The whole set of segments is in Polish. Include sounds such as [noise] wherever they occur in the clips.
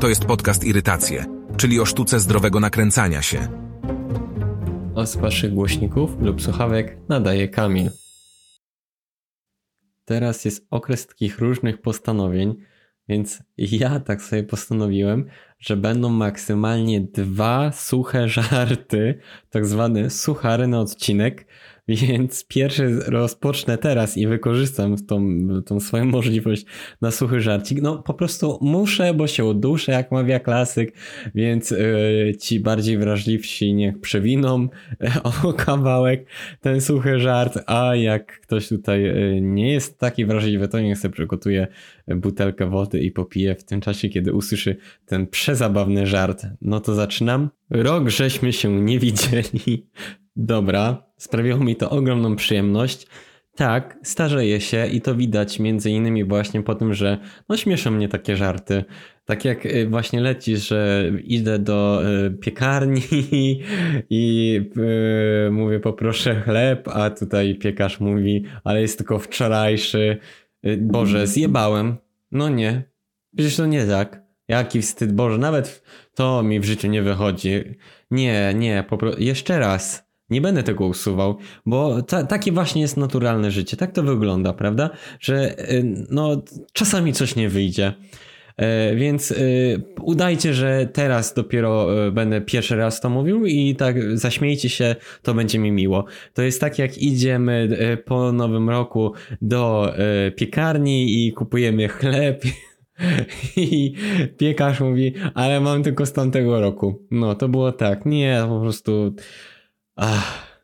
To jest podcast Irytacje, czyli o sztuce zdrowego nakręcania się. A z waszych głośników lub słuchawek nadaje Kamil. Teraz jest okres takich różnych postanowień, więc ja tak sobie postanowiłem, że będą maksymalnie dwa suche [laughs] żarty, tak zwane suchary na odcinek, [laughs] więc pierwszy rozpocznę teraz i wykorzystam tą, tą swoją [laughs] możliwość na suchy żarcik. No po prostu muszę, bo się uduszę, jak mawia klasyk, więc yy, ci bardziej wrażliwsi niech przewiną o kawałek ten suchy żart, a jak ktoś tutaj yy, nie jest taki wrażliwy, to niech sobie przygotuje butelkę wody i popije w tym czasie, kiedy usłyszy ten przezabawny żart. No to zaczynam. Rok żeśmy się nie widzieli. Dobra, sprawiło mi to ogromną przyjemność. Tak, starzeję się i to widać między innymi właśnie po tym, że no śmieszą mnie takie żarty. Tak jak y, właśnie leci, że idę do y, piekarni [laughs] i yy, mówię poproszę chleb, a tutaj piekarz mówi, ale jest tylko wczorajszy. Y, Boże, zjebałem. No nie. Przecież to nie tak. Jaki wstyd. Boże, nawet to mi w życiu nie wychodzi. Nie, nie, po prostu. Jeszcze raz. Nie będę tego usuwał, bo ta, takie właśnie jest naturalne życie. Tak to wygląda, prawda? Że y, no, czasami coś nie wyjdzie. E, więc y, udajcie, że teraz dopiero y, będę pierwszy raz to mówił i tak zaśmiejcie się, to będzie mi miło. To jest tak, jak idziemy po nowym roku do piekarni i kupujemy chleb. [laughs] I piekarz mówi, ale mam tylko z tamtego roku. No to było tak. Nie, po prostu Ach.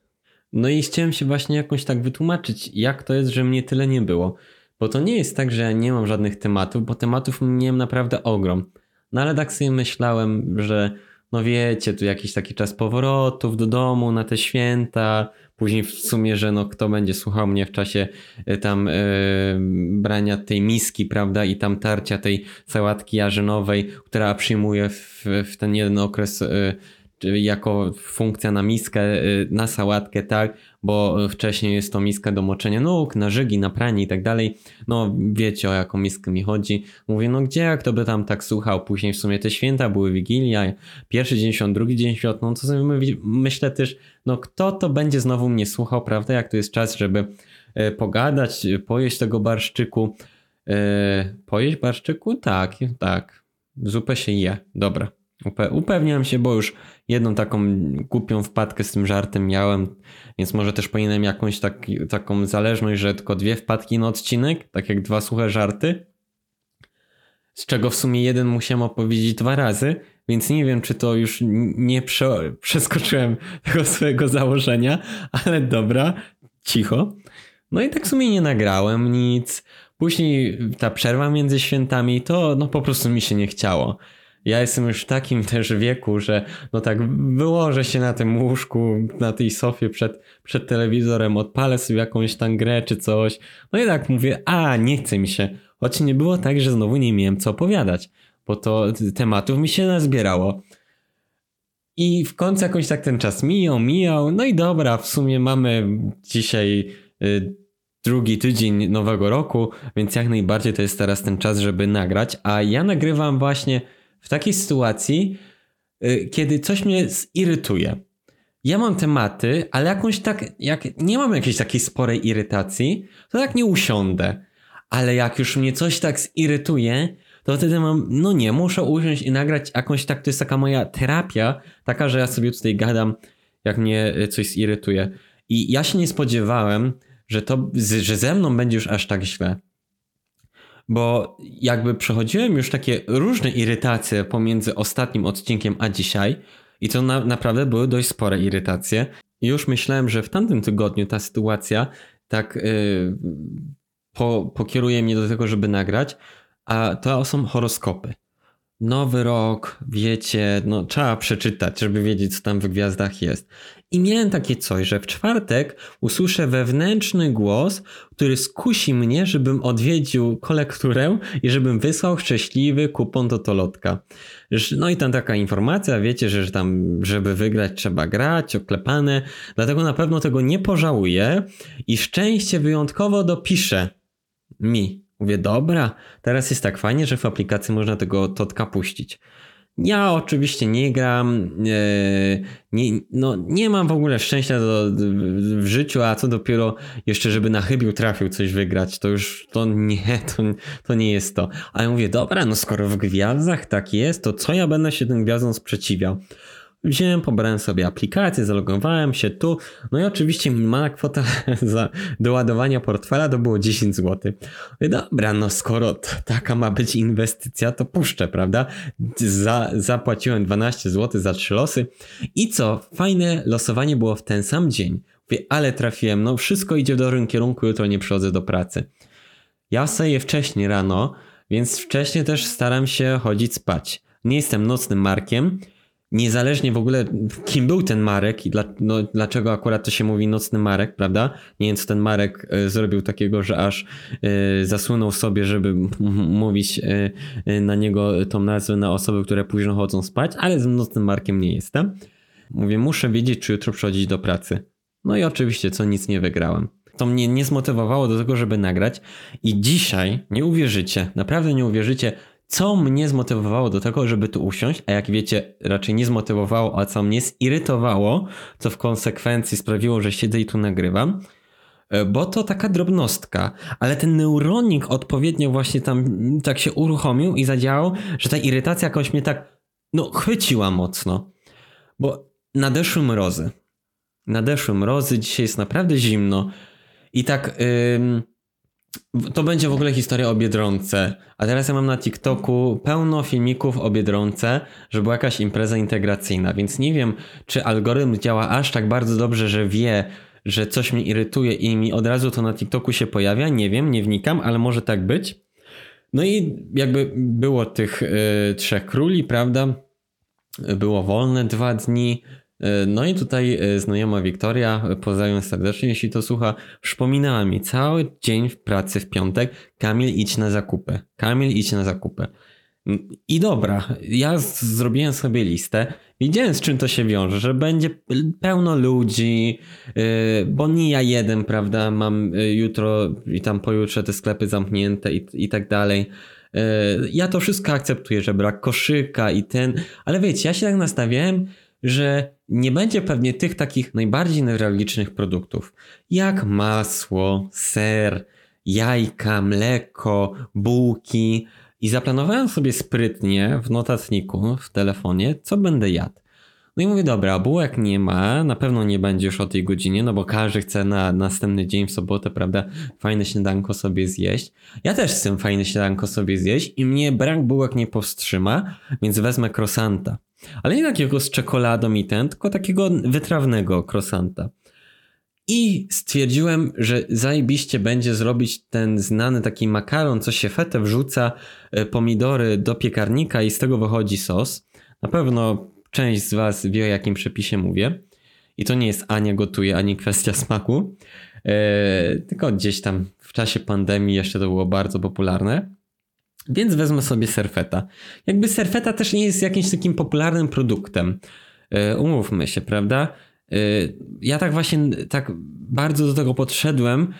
No i chciałem się właśnie jakoś tak wytłumaczyć, jak to jest, że mnie tyle nie było. Bo to nie jest tak, że nie mam żadnych tematów, bo tematów miałem naprawdę ogrom. No ale tak sobie myślałem, że no wiecie, tu jakiś taki czas powrotów do domu na te święta, później w sumie, że no kto będzie słuchał mnie w czasie y, tam yy, brania tej miski, prawda, i tam tarcia tej sałatki jarzynowej, która przyjmuje w, w ten jeden okres yy, jako funkcja na miskę, y, na sałatkę, tak, bo wcześniej jest to miska do moczenia nóg, na żygi, na pranie i tak dalej. No wiecie o jaką miskę mi chodzi. Mówię, no gdzie, jak to by tam tak słuchał? Później w sumie te święta były Wigilia, pierwszy dzień świąt, drugi dzień świąt, no to sobie myślę też, no kto to będzie znowu mnie słuchał, prawda, jak to jest czas, żeby y, pogadać, pojeść tego barszczyku. Yy, pojeść barszczyku? Tak, tak. Zupę się je. Dobra. Upe upewniam się, bo już jedną taką głupią wpadkę z tym żartem miałem, więc może też powinienem jakąś tak, taką zależność, że tylko dwie wpadki na odcinek, tak jak dwa suche żarty, z czego w sumie jeden musiałem opowiedzieć dwa razy, więc nie wiem, czy to już nie prze przeskoczyłem [laughs] tego swojego założenia, ale dobra, cicho. No i tak w sumie nie nagrałem nic. Później ta przerwa między świętami, to no po prostu mi się nie chciało ja jestem już w takim [laughs] też wieku, że no tak wyłożę się na tym łóżku, na tej sofie przed, przed telewizorem, odpalę sobie jakąś tam grę czy coś. No i tak mówię, a nie chce mi się. Choć nie było tak, że znowu nie miałem co opowiadać, bo to tematów mi się nazbierało. I w końcu jakoś tak ten czas mijał, mijał. No i dobra, w sumie mamy dzisiaj y, drugi tydzień nowego roku, więc jak najbardziej to jest teraz ten czas, żeby nagrać. A ja nagrywam właśnie w takiej sytuacji, y, kiedy coś mnie zirytuje. Ja mam tematy, ale jakąś tak, jak nie mam jakiejś takiej sporej irytacji, to tak nie usiądę. Ale jak już mnie coś tak zirytuje, to wtedy mam, no nie, muszę usiąść i nagrać jakąś tak, to jest taka moja terapia, taka, że ja sobie tutaj gadam, jak mnie y, coś zirytuje. I ja się nie spodziewałem, że to, że ze mną będzie już aż tak źle bo jakby przechodziłem już takie różne irytacje pomiędzy ostatnim odcinkiem a dzisiaj i to na, naprawdę były dość spore irytacje. Już myślałem, że w tamtym tygodniu ta sytuacja tak yy, po, pokieruje mnie do tego, żeby nagrać, a to są horoskopy. Nowy rok, wiecie, no trzeba przeczytać, żeby wiedzieć, co tam w gwiazdach jest. I miałem takie coś, że w czwartek usłyszę wewnętrzny głos, który skusi mnie, żebym odwiedził kolekturę i żebym wysłał szczęśliwy kupon do Tolotka. No i tam taka informacja, wiecie, że tam, żeby wygrać trzeba grać, oklepane, dlatego na pewno tego nie pożałuję i szczęście wyjątkowo dopiszę mi Mówię, dobra, teraz jest tak fajnie, że w aplikacji można tego Totka puścić. Ja oczywiście nie gram, nie, no, nie mam w ogóle szczęścia do, w życiu, a co dopiero jeszcze, żeby na chybił trafił coś wygrać, to już to nie, [laughs] to, to nie jest to. A ja mówię, dobra, no skoro w gwiazdach tak jest, to co ja będę się tym gwiazdom sprzeciwiał? Wziąłem, pobrałem sobie aplikację, zalogowałem się tu, no i oczywiście minimalna kwota [laughs] za doładowania portfela to było 10 zł. Dobra, no skoro taka ma być inwestycja, to puszczę, prawda? Za, zapłaciłem 12 zł za trzy losy i co, fajne losowanie było w ten sam dzień. Mówię, ale trafiłem, no wszystko idzie w dobrym kierunku, jutro nie przychodzę do pracy. Ja sobie wcześniej rano, więc wcześniej też staram się chodzić spać. Nie jestem nocnym markiem, niezależnie w ogóle kim był ten Marek i dla, no, dlaczego akurat to się mówi nocny Marek, prawda? Nie wiem, co ten Marek y, zrobił takiego, że aż y, zasunął sobie, żeby mówić y, na niego tą nazwę na osoby, które późno chodzą spać, ale z nocnym Markiem nie jestem. Mówię, muszę wiedzieć, czy jutro przychodzić do pracy. No i oczywiście, co nic nie wygrałem. To mnie nie zmotywowało do tego, żeby nagrać. I dzisiaj, nie uwierzycie, naprawdę nie uwierzycie, co mnie zmotywowało do tego, żeby tu usiąść, a jak wiecie, raczej nie zmotywowało, a co mnie zirytowało, co w konsekwencji sprawiło, że siedzę i tu nagrywam, e, bo to taka drobnostka, ale ten neuronik odpowiednio właśnie tam tak się uruchomił i zadziałał, że ta irytacja jakoś mnie tak, no, chwyciła mocno. Bo nadeszły mrozy. Nadeszły mrozy, dzisiaj jest naprawdę zimno i tak... Yy, to będzie w ogóle historia o Biedronce. A teraz ja mam na TikToku pełno filmików o Biedronce, że była jakaś impreza integracyjna, więc nie wiem, czy algorytm działa aż tak bardzo dobrze, że wie, że coś mnie irytuje i mi od razu to na TikToku się pojawia. Nie wiem, nie wnikam, ale może tak być. No i jakby było tych y, trzech króli, prawda? Było wolne dwa dni, no i tutaj e, znajoma Wiktoria, e, pozdrawiam serdecznie, jeśli to słucha, przypominała mi cały dzień w pracy w piątek, Kamil idź na zakupy, Kamil idź na zakupy. I dobra, ja zrobiłem sobie listę, wiedziałem z czym to się wiąże, że będzie pełno ludzi, bo nie ja jeden, prawda, mam jutro i tam pojutrze te sklepy zamknięte i, i tak dalej. Ja to wszystko akceptuję, że brak koszyka i ten, ale wiecie, ja się tak nastawiałem, że nie będzie pewnie tych takich najbardziej newralgicznych produktów, jak masło, ser, jajka, mleko, bułki. I zaplanowałem sobie sprytnie w notatniku, w telefonie, co będę jadł. No i mówię, dobra, bułek nie ma, na pewno nie będzie już o tej godzinie, no bo każdy chce na następny dzień w sobotę, prawda, fajne śniadanko sobie zjeść. Ja też chcę fajne śniadanko sobie zjeść i mnie brak bułek nie powstrzyma, więc wezmę krosanta. Ale nie takiego z czekoladą i ten, tylko takiego wytrawnego krosanta. I stwierdziłem, że zajebiście będzie zrobić ten znany taki makaron, co się fetę wrzuca e, pomidory do piekarnika i z tego wychodzi sos. Na pewno część z Was wie o jakim przepisie mówię. I to nie jest Ania gotuje, ani kwestia smaku. E, tylko gdzieś tam w czasie pandemii jeszcze to było bardzo popularne. Więc wezmę sobie serfeta. Jakby serfeta też nie jest jakimś takim popularnym produktem. Yy, umówmy się, prawda? Yy, ja tak właśnie tak bardzo do tego podszedłem,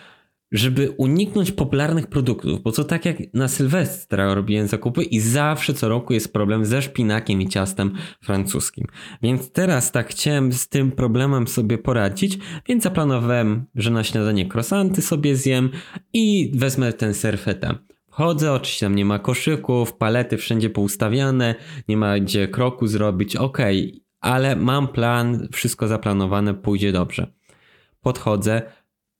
żeby uniknąć popularnych produktów, bo to tak jak na Sylwestra robiłem zakupy i zawsze co roku jest problem ze szpinakiem i ciastem francuskim. Więc teraz tak chciałem z tym problemem sobie poradzić, więc zaplanowałem, że na śniadanie krosanty sobie zjem i wezmę ten serfeta. Chodzę, oczywiście tam nie ma koszyków, palety wszędzie poustawiane, nie ma gdzie kroku zrobić, ok, ale mam plan, wszystko zaplanowane, pójdzie dobrze. Podchodzę,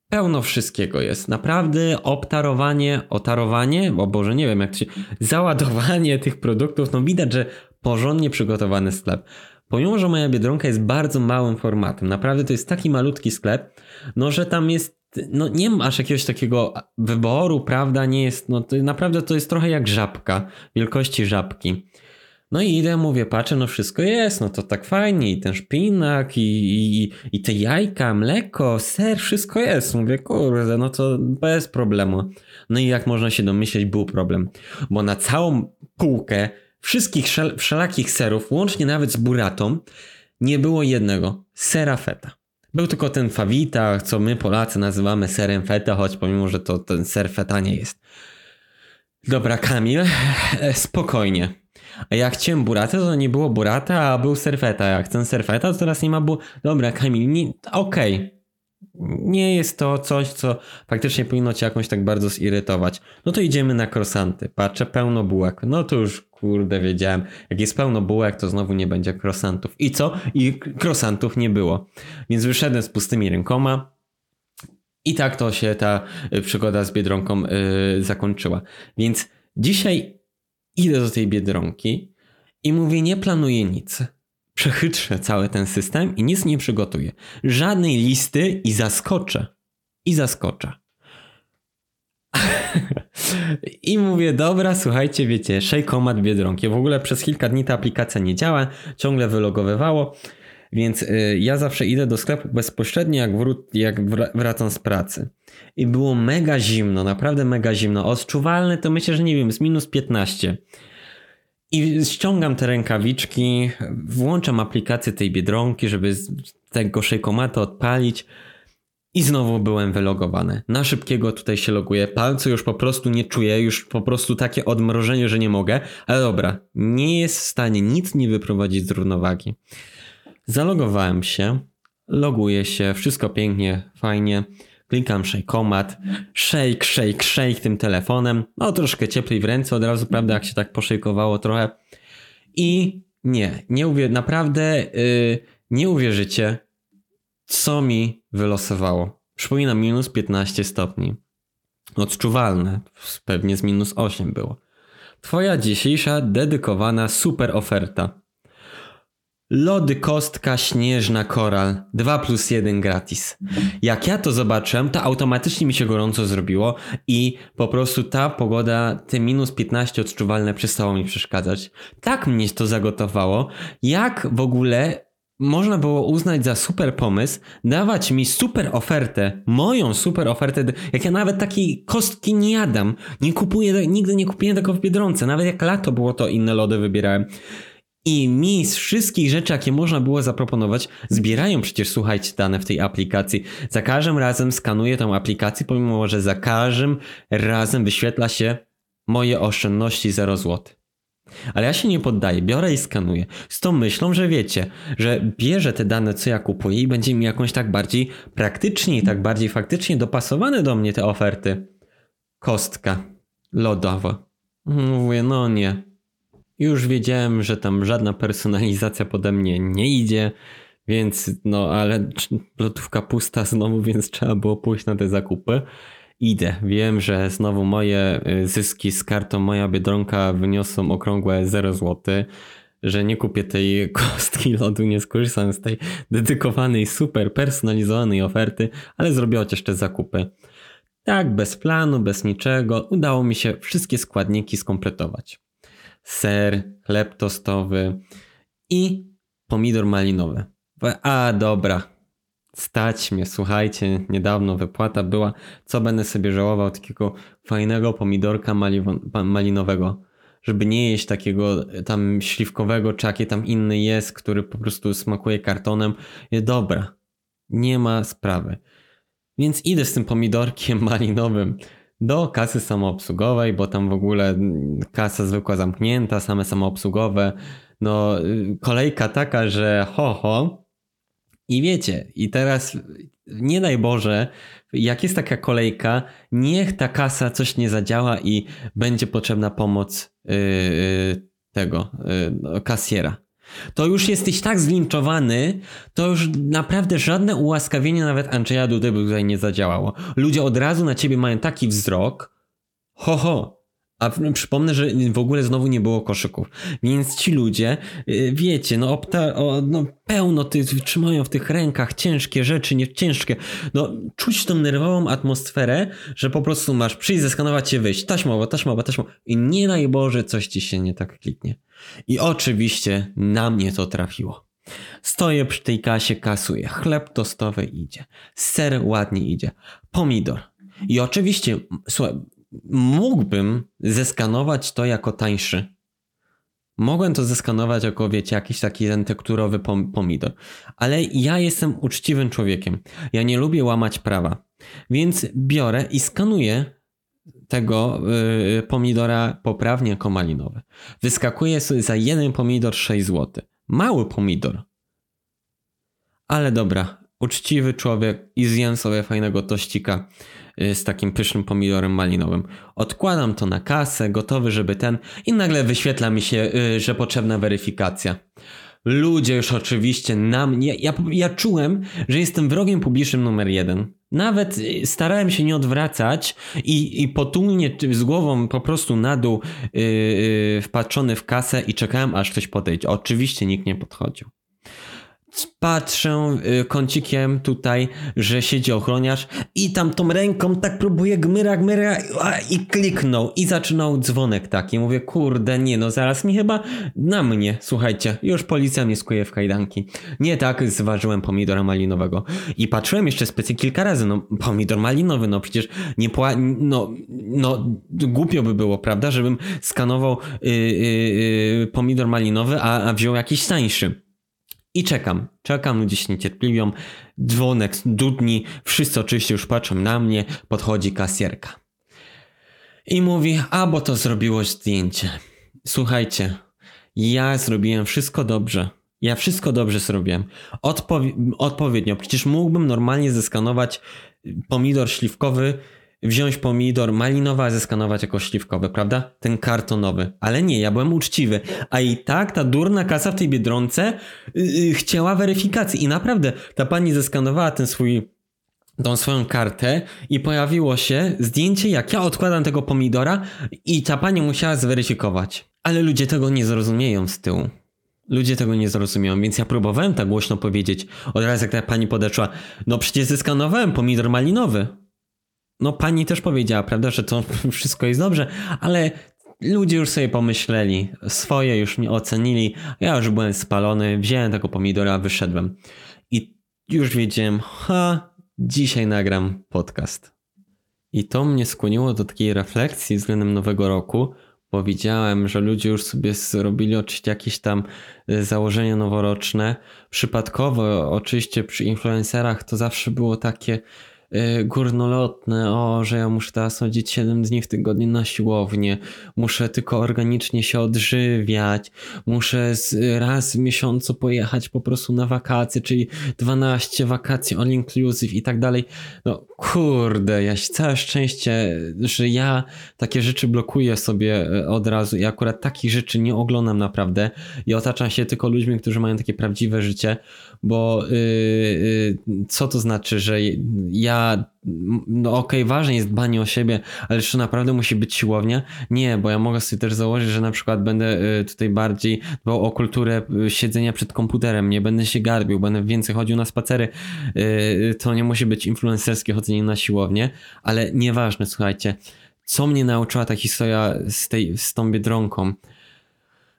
pełno wszystkiego jest. Naprawdę obtarowanie, otarowanie, o Boże, nie wiem jak to się... Załadowanie tych produktów, no widać, że porządnie przygotowany sklep. Pomimo, że moja Biedronka jest bardzo małym formatem, naprawdę to jest taki malutki sklep, no że tam jest no nie masz jakiegoś takiego wyboru, prawda? Nie jest, no to naprawdę to jest trochę jak żabka, wielkości żabki. No i idę, mówię, patrzę, no wszystko jest, no to tak fajnie, i ten szpinak, i, i, i te jajka, mleko, ser, wszystko jest. Mówię, kurde, no to bez problemu. No i jak można się domyśleć, był problem, bo na całą półkę wszystkich wszelakich serów, łącznie nawet z buratą, nie było jednego, sera feta. Był tylko ten fawita, co my Polacy nazywamy serem feta, choć pomimo, że to ten ser feta nie jest. Dobra, Kamil, e, spokojnie. A jak chciałem buratę, to nie było burata, a był serfeta. Jak chcę serfeta, to teraz nie ma bu... Dobra, Kamil, okej. Okay. Nie jest to coś, co faktycznie powinno cię jakąś tak bardzo zirytować. No to idziemy na krosanty. Patrzę, pełno bułek. No to już kurde wiedziałem. Jak jest pełno bułek, to znowu nie będzie krosantów. I co? I krosantów nie było. Więc wyszedłem z pustymi rękoma. I tak to się ta y, przygoda z Biedronką yy, zakończyła. Więc dzisiaj idę do tej Biedronki i mówię, nie planuję nic. Przechytrzę cały ten system i nic nie przygotuję. Żadnej listy i zaskoczę. I zaskoczę. I mówię, dobra, słuchajcie, wiecie, Shaykomat Biedronki. W ogóle przez kilka dni ta aplikacja nie działa, ciągle wylogowywało. Więc y, ja zawsze idę do sklepu bezpośrednio, jak, wró- jak wracam z pracy. I było mega zimno, naprawdę mega zimno. Odczuwalne to myślę, że nie wiem, z minus 15. I ściągam te rękawiczki, włączam aplikację tej biedronki, żeby tego szejkomata odpalić. I znowu byłem wylogowany. Na szybkiego tutaj się loguję. Palce już po prostu nie czuję, już po prostu takie odmrożenie, że nie mogę. Ale dobra, nie jest w stanie nic nie wyprowadzić z równowagi. Zalogowałem się, loguję się, wszystko pięknie, fajnie. Klikam Shaykomat, shake, shake, shake tym telefonem. No troszkę cieplej w ręce od razu, prawda, jak się tak poszejkowało trochę. I nie, nie uwier naprawdę yy, nie uwierzycie, co mi wylosowało. Przypominam, minus 15 stopni. Odczuwalne, pewnie z minus 8 było. Twoja dzisiejsza dedykowana super oferta. Lody kostka śnieżna koral 2 plus 1 gratis. Jak ja to zobaczyłem, to automatycznie mi się gorąco zrobiło i po prostu ta pogoda, te minus 15 odczuwalne przestało mi przeszkadzać. Tak mnie to zagotowało, jak w ogóle można było uznać za super pomysł, dawać mi super ofertę, moją super ofertę, jak ja nawet takiej kostki nie jadam, nie kupuję, nigdy nie kupiłem tego w Biedronce, nawet jak lato było to inne lody wybierałem. I mi z wszystkich rzeczy, jakie można było zaproponować, zbierają przecież, słuchajcie, dane w tej aplikacji. Za każdym razem skanuję tą aplikację, pomimo że za każdym razem wyświetla się moje oszczędności 0 zł. Ale ja się nie poddaję, biorę i skanuję. Z tą myślą, że wiecie, że bierze te dane, co ja kupuję i będzie mi jakąś tak bardziej praktycznie i tak bardziej faktycznie dopasowane do mnie te oferty. Kostka lodowa. Mówię, no nie, już wiedziałem, że tam żadna personalizacja pode mnie nie idzie, więc no ale lotówka pusta znowu, więc trzeba było pójść na te zakupy. Idę. Wiem, że znowu moje y, zyski z kartą Moja Biedronka wyniosą okrągłe 0 zł, że nie kupię tej [laughs] kostki lodu, nie skorzystam z tej dedykowanej, super personalizowanej oferty, ale zrobię chociaż te zakupy. Tak, bez planu, bez niczego, udało mi się wszystkie składniki skompletować ser, chleb tostowy i pomidor malinowy. A dobra, stać mnie, słuchajcie, niedawno wypłata była, co będę sobie żałował takiego fajnego pomidorka malinowego, żeby nie jeść takiego tam śliwkowego, czy jakie tam inny jest, który po prostu smakuje kartonem. Dobra, nie ma sprawy. Więc idę z tym pomidorkiem [laughs] malinowym do kasy samoobsługowej, bo tam w ogóle kasa zwykła zamknięta, same samoobsługowe. No, kolejka taka, że ho, ho. I wiecie, i teraz nie daj Boże, jak jest taka kolejka, niech ta kasa coś nie zadziała i będzie potrzebna pomoc yy, tego yy, kasjera. To już jesteś tak zlinczowany, to już naprawdę żadne ułaskawienie nawet Andrzeja Dudy by tutaj nie zadziałało. Ludzie od razu na ciebie mają taki wzrok, ho ho, a przypomnę, że w ogóle znowu nie było koszyków. Więc ci ludzie, y, wiecie, no, opta, o, no pełno ty, trzymają w tych rękach ciężkie rzeczy, nie ciężkie. No czuć tą nerwową atmosferę, że po prostu masz przyjść, zeskanować się, wyjść. Taśmowa, taśmowa, taśmowa. I nie daj Boże, coś ci się nie tak kliknie. I oczywiście na mnie to trafiło. Stoję przy tej kasie, kasuję. Chleb tostowy idzie. Ser ładnie idzie. Pomidor. I oczywiście, słuchaj, mógłbym zeskanować to jako tańszy. Mogłem to zeskanować jako, wiecie, jakiś taki ten tekturowy pomidor. Ale ja jestem uczciwym człowiekiem. Ja nie lubię łamać prawa. Więc biorę i skanuję tego yy, pomidora poprawnie jako malinowy. Wyskakuje sobie za jeden pomidor 6 zł. Mały pomidor. Ale dobra, uczciwy człowiek i zjem sobie fajnego tościka y, z takim pysznym pomidorem malinowym. Odkładam to na kasę, gotowy, żeby ten i nagle wyświetla mi się, y, że potrzebna weryfikacja. Ludzie już oczywiście na mnie, ja, ja czułem, że jestem wrogiem publicznym numer jeden. Nawet y, starałem się nie odwracać i, i potulnie z głową po prostu na dół yy, wpatrzony w kasę i czekałem aż ktoś podejdzie. Oczywiście nikt nie podchodził patrzę y, kącikiem tutaj, że siedzi ochroniarz i tam tą ręką tak próbuje gmyra, gmyra i kliknął i zaczynał dzwonek taki. Mówię, kurde, nie no, zaraz mi chyba na mnie, słuchajcie, już policja mnie skuje w kajdanki. Nie tak zważyłem pomidora malinowego i patrzyłem jeszcze specjalnie kilka razy, no pomidor malinowy, no przecież nie pła... no, no głupio by było, prawda, żebym skanował yy, yy, pomidor malinowy, a, a wziął jakiś tańszy. I czekam, czekam, ludzie się niecierpliwią, dzwonek, dudni, wszyscy oczywiście już patrzą na mnie, podchodzi kasjerka. I mówi, a bo to zrobiło zdjęcie. Słuchajcie, ja zrobiłem wszystko dobrze. Ja wszystko dobrze zrobiłem. Odpowi- odpowiednio. Przecież mógłbym normalnie zeskanować pomidor śliwkowy wziąć pomidor malinowy, a zeskanować jako śliwkowy, prawda? Ten kartonowy. Ale nie, ja byłem uczciwy. A i tak ta durna kasa w tej Biedronce yy, chciała weryfikacji. I naprawdę ta pani zeskanowała ten swój tą swoją kartę i pojawiło się zdjęcie, jak ja odkładam tego pomidora i ta pani musiała zweryfikować. Ale ludzie tego nie zrozumieją z tyłu. Ludzie tego nie zrozumieją, więc ja próbowałem tak głośno powiedzieć. Od razu jak ta pani podeszła, no przecież zeskanowałem pomidor malinowy no pani też powiedziała, prawda, że to [laughs] wszystko jest dobrze, ale ludzie już sobie pomyśleli, swoje już mnie ocenili, ja już byłem spalony, wziąłem tego pomidora, wyszedłem. I już wiedziałem, ha, dzisiaj nagram podcast. I to mnie skłoniło do takiej refleksji względem nowego roku, bo widziałem, że ludzie już sobie zrobili oczywiście jakieś tam e, założenia noworoczne. Przypadkowo, oczywiście przy influencerach to zawsze było takie, Y, górnolotne, o, że ja muszę teraz chodzić 7 dni w tygodniu na siłownię, muszę tylko organicznie się odżywiać, muszę raz w miesiącu pojechać po prostu na wakacje, czyli 12 wakacji all inclusive i tak dalej. No kurde, ja całe szczęście, że ja takie rzeczy blokuję sobie e, od razu i akurat takich rzeczy nie oglądam naprawdę i otaczam się tylko ludźmi, którzy mają takie prawdziwe życie, bo yy, yy, co to znaczy, że ja no okej, okay, ważne jest dbanie o siebie, ale czy naprawdę musi być siłownia? Nie, bo ja mogę sobie też założyć, że na przykład będę yy, tutaj bardziej dbał o kulturę yy, siedzenia przed komputerem, nie będę się garbił, będę więcej chodził na spacery. Yy, to nie musi być influencerskie chodzenie na siłownię, ale nieważne, słuchajcie, co mnie nauczyła ta historia z, tej, z tą biedronką?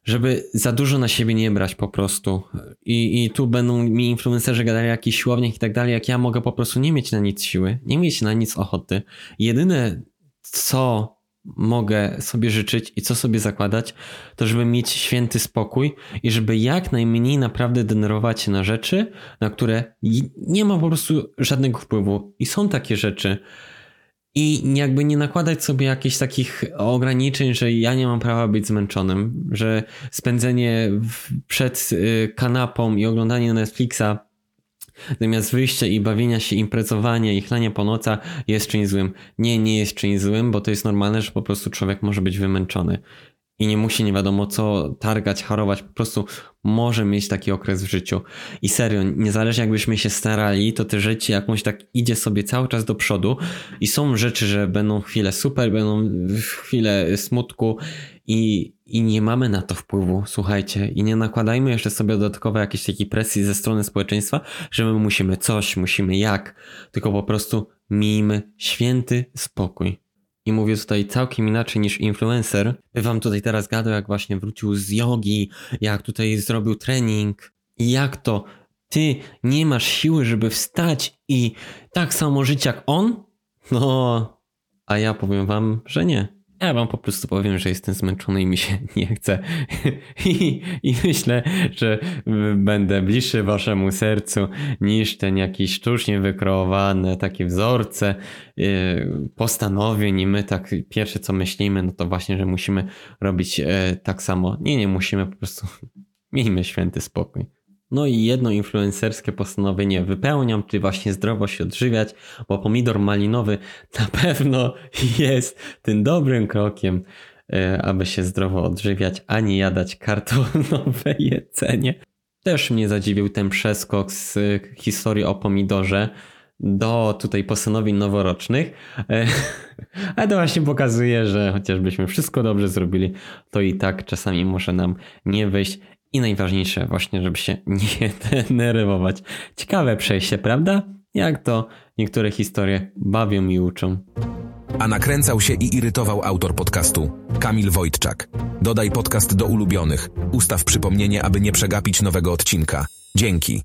Żeby za dużo na siebie nie brać po prostu. I, i tu będą mi influencerzy gadali o jakichś siłowniach i tak dalej, jak ja mogę po prostu nie mieć na nic siły, nie mieć na nic ochoty. Jedyne, co mogę sobie życzyć i co sobie zakładać, to żeby mieć święty spokój i żeby jak najmniej naprawdę denerwować się na rzeczy, na które nie ma po prostu żadnego wpływu. I są takie rzeczy, i jakby nie nakładać sobie jakichś takich ograniczeń, że ja nie mam prawa być zmęczonym, że spędzenie przed y, kanapą i oglądanie Netflixa zamiast wyjścia i bawienia się, imprezowania i chlania po nocach jest czymś złym. Nie, nie jest czymś złym, bo to jest normalne, że po prostu człowiek może być wymęczony i nie musi nie wiadomo co targać, harować, po prostu może mieć taki okres w życiu. I serio, niezależnie jakbyśmy się starali, to te życie jakąś tak idzie sobie cały czas do przodu. I są rzeczy, że będą chwile super, będą chwile smutku. I, i nie mamy na to wpływu, słuchajcie, i nie nakładajmy jeszcze sobie dodatkowo jakiejś takiej presji ze strony społeczeństwa, że my musimy coś, musimy jak, tylko po prostu miejmy święty spokój i mówię tutaj całkiem inaczej niż influencer. Wam tutaj teraz gadał, jak właśnie wrócił z jogi, jak tutaj zrobił trening i jak to ty nie masz siły, żeby wstać i tak samo żyć jak on? No, a ja powiem wam, że nie. Ja wam po prostu powiem, że jestem zmęczony i mi się [laughs] nie chce. I, I, myślę, że będę bliższy waszemu sercu niż ten jakiś sztucznie wykreowane takie wzorce yy, postanowień i my tak pierwsze co myślimy, no to właśnie, że musimy robić yy, tak samo. Nie, nie musimy, po prostu [laughs] miejmy święty spokój. No i jedno influencerskie postanowienie wypełniam, czy właśnie zdrowo się odżywiać, bo pomidor malinowy [laughs] na pewno jest tym dobrym krokiem, e, aby się zdrowo odżywiać, a nie jadać kartonowe [laughs] jedzenie. Też mnie zadziwił ten przeskok z historii o pomidorze do tutaj postanowień noworocznych. E, [laughs] ale to właśnie pokazuje, że chociażbyśmy wszystko dobrze zrobili, to i tak czasami może nam nie wyjść. I najważniejsze właśnie, żeby się [laughs] nie denerwować. Ciekawe przejście, prawda? Jak to niektóre historie bawią i uczą. A nakręcał się i irytował autor podcastu Kamil Wojtczak. Dodaj podcast do ulubionych. Ustaw przypomnienie, aby nie przegapić nowego odcinka. Dzięki.